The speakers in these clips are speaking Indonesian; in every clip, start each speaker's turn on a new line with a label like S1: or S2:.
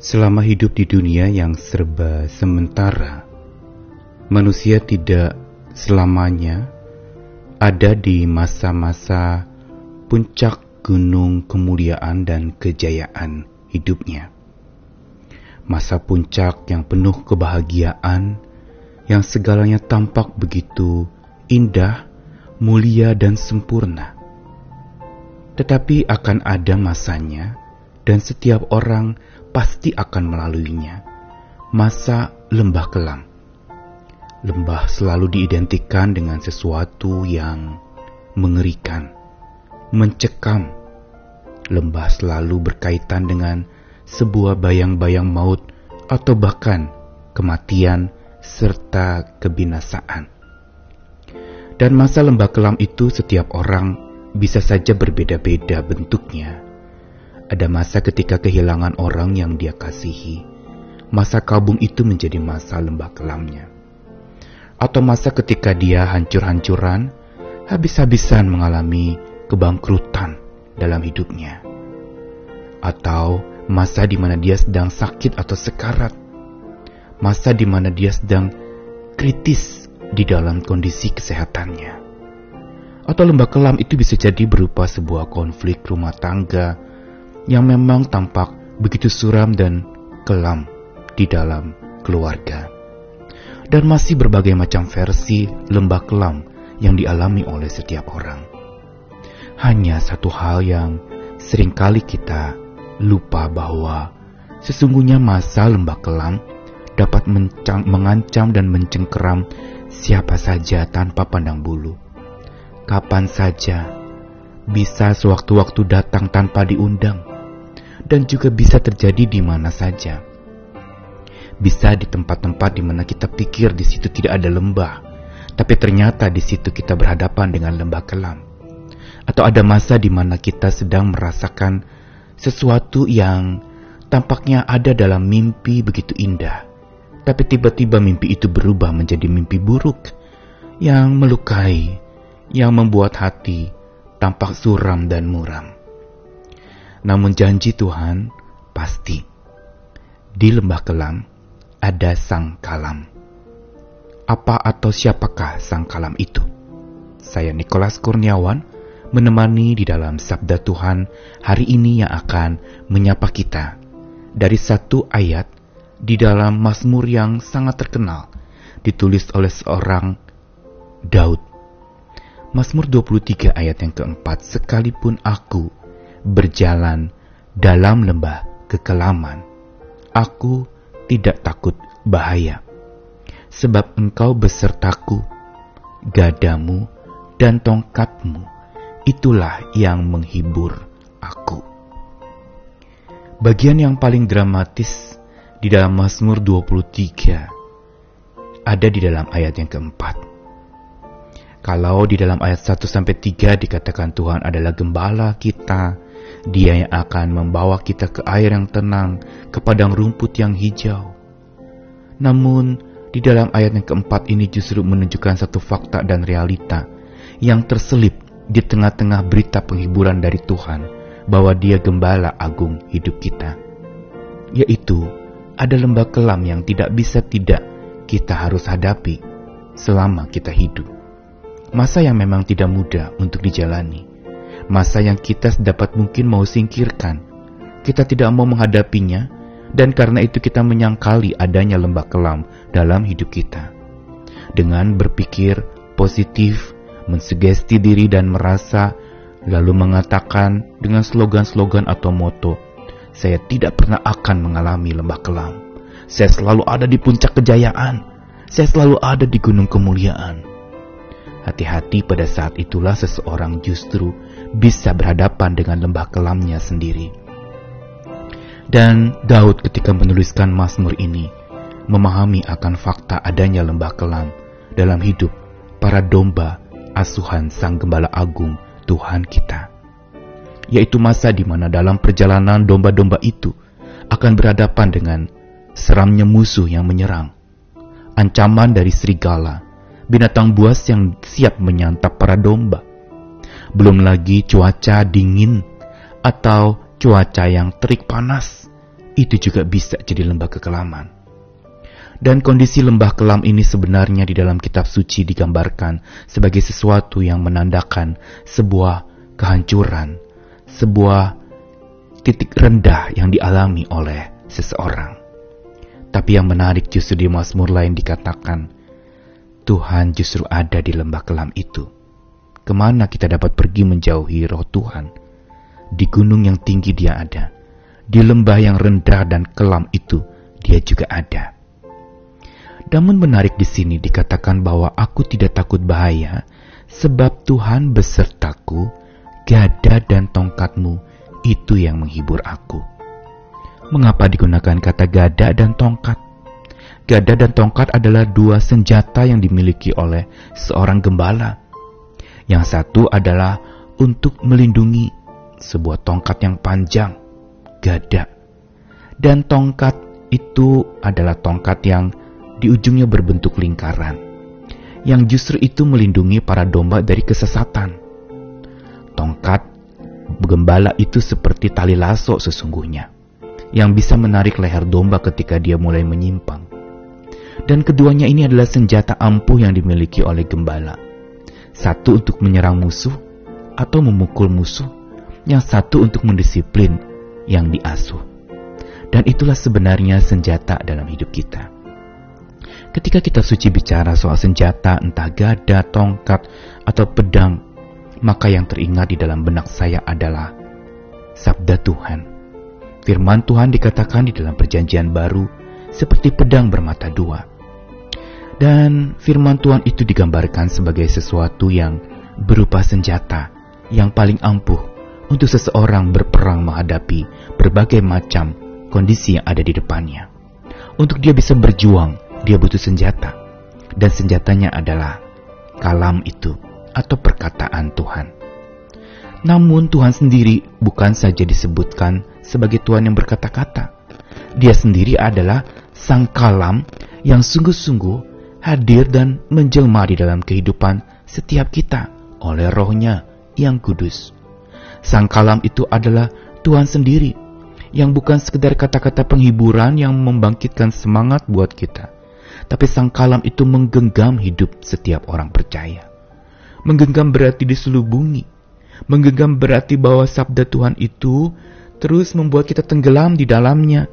S1: Selama hidup di dunia yang serba sementara, manusia tidak selamanya ada di masa-masa puncak gunung kemuliaan dan kejayaan hidupnya. Masa puncak yang penuh kebahagiaan, yang segalanya tampak begitu indah, mulia, dan sempurna. Tetapi akan ada masanya, dan setiap orang pasti akan melaluinya. Masa lembah kelam. Lembah selalu diidentikan dengan sesuatu yang mengerikan, mencekam. Lembah selalu berkaitan dengan sebuah bayang-bayang maut atau bahkan kematian serta kebinasaan. Dan masa lembah kelam itu setiap orang bisa saja berbeda-beda bentuknya ada masa ketika kehilangan orang yang dia kasihi. Masa kabung itu menjadi masa lembah kelamnya. Atau masa ketika dia hancur-hancuran, habis-habisan mengalami kebangkrutan dalam hidupnya. Atau masa di mana dia sedang sakit atau sekarat. Masa di mana dia sedang kritis di dalam kondisi kesehatannya. Atau lembah kelam itu bisa jadi berupa sebuah konflik rumah tangga, yang memang tampak begitu suram dan kelam di dalam keluarga. Dan masih berbagai macam versi lembah kelam yang dialami oleh setiap orang. Hanya satu hal yang sering kali kita lupa bahwa sesungguhnya masa lembah kelam dapat mengancam dan mencengkeram siapa saja tanpa pandang bulu. Kapan saja bisa sewaktu-waktu datang tanpa diundang dan juga bisa terjadi di mana saja. Bisa di tempat-tempat di mana kita pikir di situ tidak ada lembah, tapi ternyata di situ kita berhadapan dengan lembah kelam. Atau ada masa di mana kita sedang merasakan sesuatu yang tampaknya ada dalam mimpi begitu indah, tapi tiba-tiba mimpi itu berubah menjadi mimpi buruk yang melukai, yang membuat hati tampak suram dan muram. Namun janji Tuhan pasti. Di lembah kelam ada sang kalam. Apa atau siapakah sang kalam itu? Saya Nikolas Kurniawan menemani di dalam Sabda Tuhan hari ini yang akan menyapa kita dari satu ayat di dalam Mazmur yang sangat terkenal ditulis oleh seorang Daud. Mazmur 23 ayat yang keempat, sekalipun aku berjalan dalam lembah kekelaman, aku tidak takut bahaya, sebab engkau besertaku, gadamu dan tongkatmu, itulah yang menghibur aku. Bagian yang paling dramatis di dalam Mazmur 23 ada di dalam ayat yang keempat. Kalau di dalam ayat 1 sampai 3 dikatakan Tuhan adalah gembala kita, dia yang akan membawa kita ke air yang tenang, ke padang rumput yang hijau. Namun, di dalam ayat yang keempat ini justru menunjukkan satu fakta dan realita yang terselip di tengah-tengah berita penghiburan dari Tuhan bahwa Dia gembala agung hidup kita, yaitu ada lembah kelam yang tidak bisa tidak kita harus hadapi selama kita hidup. Masa yang memang tidak mudah untuk dijalani masa yang kita sedapat mungkin mau singkirkan. Kita tidak mau menghadapinya, dan karena itu kita menyangkali adanya lembah kelam dalam hidup kita. Dengan berpikir positif, mensugesti diri dan merasa, lalu mengatakan dengan slogan-slogan atau moto, saya tidak pernah akan mengalami lembah kelam. Saya selalu ada di puncak kejayaan. Saya selalu ada di gunung kemuliaan. Hati-hati pada saat itulah seseorang justru bisa berhadapan dengan lembah kelamnya sendiri. Dan Daud ketika menuliskan Mazmur ini memahami akan fakta adanya lembah kelam dalam hidup para domba asuhan Sang Gembala Agung Tuhan kita. Yaitu masa di mana dalam perjalanan domba-domba itu akan berhadapan dengan seramnya musuh yang menyerang, ancaman dari serigala, binatang buas yang siap menyantap para domba, belum lagi cuaca dingin atau cuaca yang terik panas itu juga bisa jadi lembah kekelaman. Dan kondisi lembah kelam ini sebenarnya di dalam kitab suci digambarkan sebagai sesuatu yang menandakan sebuah kehancuran, sebuah titik rendah yang dialami oleh seseorang. Tapi yang menarik justru di Mazmur lain dikatakan, Tuhan justru ada di lembah kelam itu. Ke mana kita dapat pergi menjauhi roh Tuhan? Di gunung yang tinggi dia ada. Di lembah yang rendah dan kelam itu dia juga ada. Namun menarik di sini dikatakan bahwa aku tidak takut bahaya, sebab Tuhan besertaku, gada dan tongkatmu itu yang menghibur aku. Mengapa digunakan kata gada dan tongkat? Gada dan tongkat adalah dua senjata yang dimiliki oleh seorang gembala. Yang satu adalah untuk melindungi sebuah tongkat yang panjang, gada. Dan tongkat itu adalah tongkat yang di ujungnya berbentuk lingkaran, yang justru itu melindungi para domba dari kesesatan. Tongkat gembala itu seperti tali lasso sesungguhnya, yang bisa menarik leher domba ketika dia mulai menyimpang. Dan keduanya ini adalah senjata ampuh yang dimiliki oleh gembala. Satu untuk menyerang musuh atau memukul musuh, yang satu untuk mendisiplin yang diasuh. Dan itulah sebenarnya senjata dalam hidup kita. Ketika kita suci bicara soal senjata, entah gada, tongkat, atau pedang, maka yang teringat di dalam benak saya adalah sabda Tuhan. Firman Tuhan dikatakan di dalam perjanjian baru seperti pedang bermata dua. Dan firman Tuhan itu digambarkan sebagai sesuatu yang berupa senjata yang paling ampuh untuk seseorang berperang menghadapi berbagai macam kondisi yang ada di depannya. Untuk dia bisa berjuang dia butuh senjata. Dan senjatanya adalah kalam itu atau perkataan Tuhan. Namun Tuhan sendiri bukan saja disebutkan sebagai Tuhan yang berkata-kata. Dia sendiri adalah sang kalam yang sungguh-sungguh hadir dan menjelma di dalam kehidupan setiap kita oleh rohnya yang kudus. Sang kalam itu adalah Tuhan sendiri yang bukan sekedar kata-kata penghiburan yang membangkitkan semangat buat kita tapi sang kalam itu menggenggam hidup setiap orang percaya. Menggenggam berarti diselubungi. Menggenggam berarti bahwa sabda Tuhan itu terus membuat kita tenggelam di dalamnya.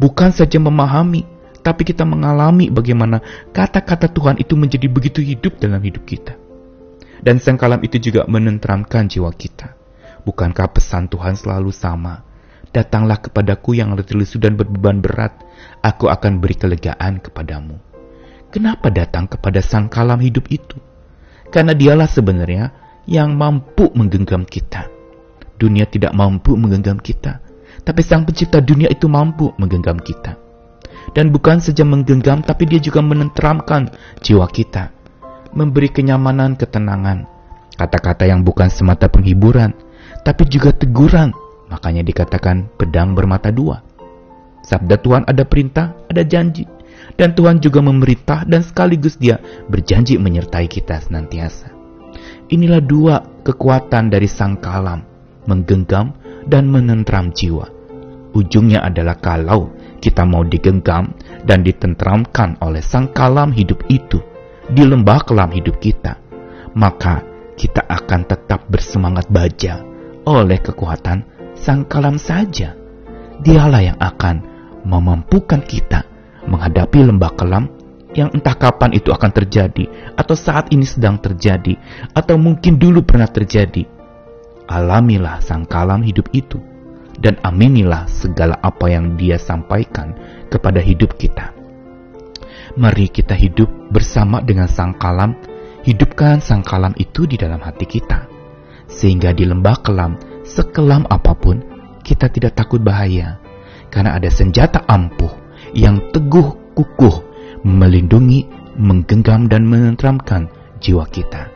S1: Bukan saja memahami, tapi kita mengalami bagaimana kata-kata Tuhan itu menjadi begitu hidup dalam hidup kita. Dan sang kalam itu juga menenteramkan jiwa kita. Bukankah pesan Tuhan selalu sama? Datanglah kepadaku yang letih dan berbeban berat, aku akan beri kelegaan kepadamu. Kenapa datang kepada sang kalam hidup itu? Karena dialah sebenarnya yang mampu menggenggam kita. Dunia tidak mampu menggenggam kita, tapi sang pencipta dunia itu mampu menggenggam kita. Dan bukan saja menggenggam, tapi dia juga menenteramkan jiwa kita. Memberi kenyamanan, ketenangan. Kata-kata yang bukan semata penghiburan, tapi juga teguran. Makanya dikatakan pedang bermata dua. Sabda Tuhan ada perintah, ada janji dan Tuhan juga memerintah dan sekaligus dia berjanji menyertai kita senantiasa. Inilah dua kekuatan dari sang kalam, menggenggam dan menentram jiwa. Ujungnya adalah kalau kita mau digenggam dan ditentramkan oleh sang kalam hidup itu di lembah kelam hidup kita, maka kita akan tetap bersemangat baja oleh kekuatan sang kalam saja. Dialah yang akan memampukan kita menghadapi lembah kelam yang entah kapan itu akan terjadi, atau saat ini sedang terjadi, atau mungkin dulu pernah terjadi. Alamilah sang kalam hidup itu, dan aminilah segala apa yang dia sampaikan kepada hidup kita. Mari kita hidup bersama dengan sang kalam, hidupkan sang kalam itu di dalam hati kita, sehingga di lembah kelam, sekelam apa pun, kita tidak takut bahaya, karena ada senjata ampuh yang teguh kukuh melindungi, menggenggam dan menenteramkan jiwa kita.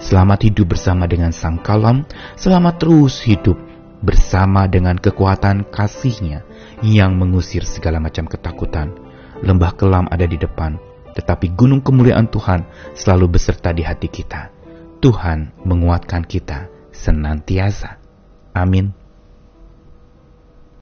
S1: Selamat hidup bersama dengan Sang Kalam, selamat terus hidup bersama dengan kekuatan kasihnya yang mengusir segala macam ketakutan. Lembah kelam ada di depan, tetapi gunung kemuliaan Tuhan selalu beserta di hati kita. Tuhan menguatkan kita senantiasa. Amin.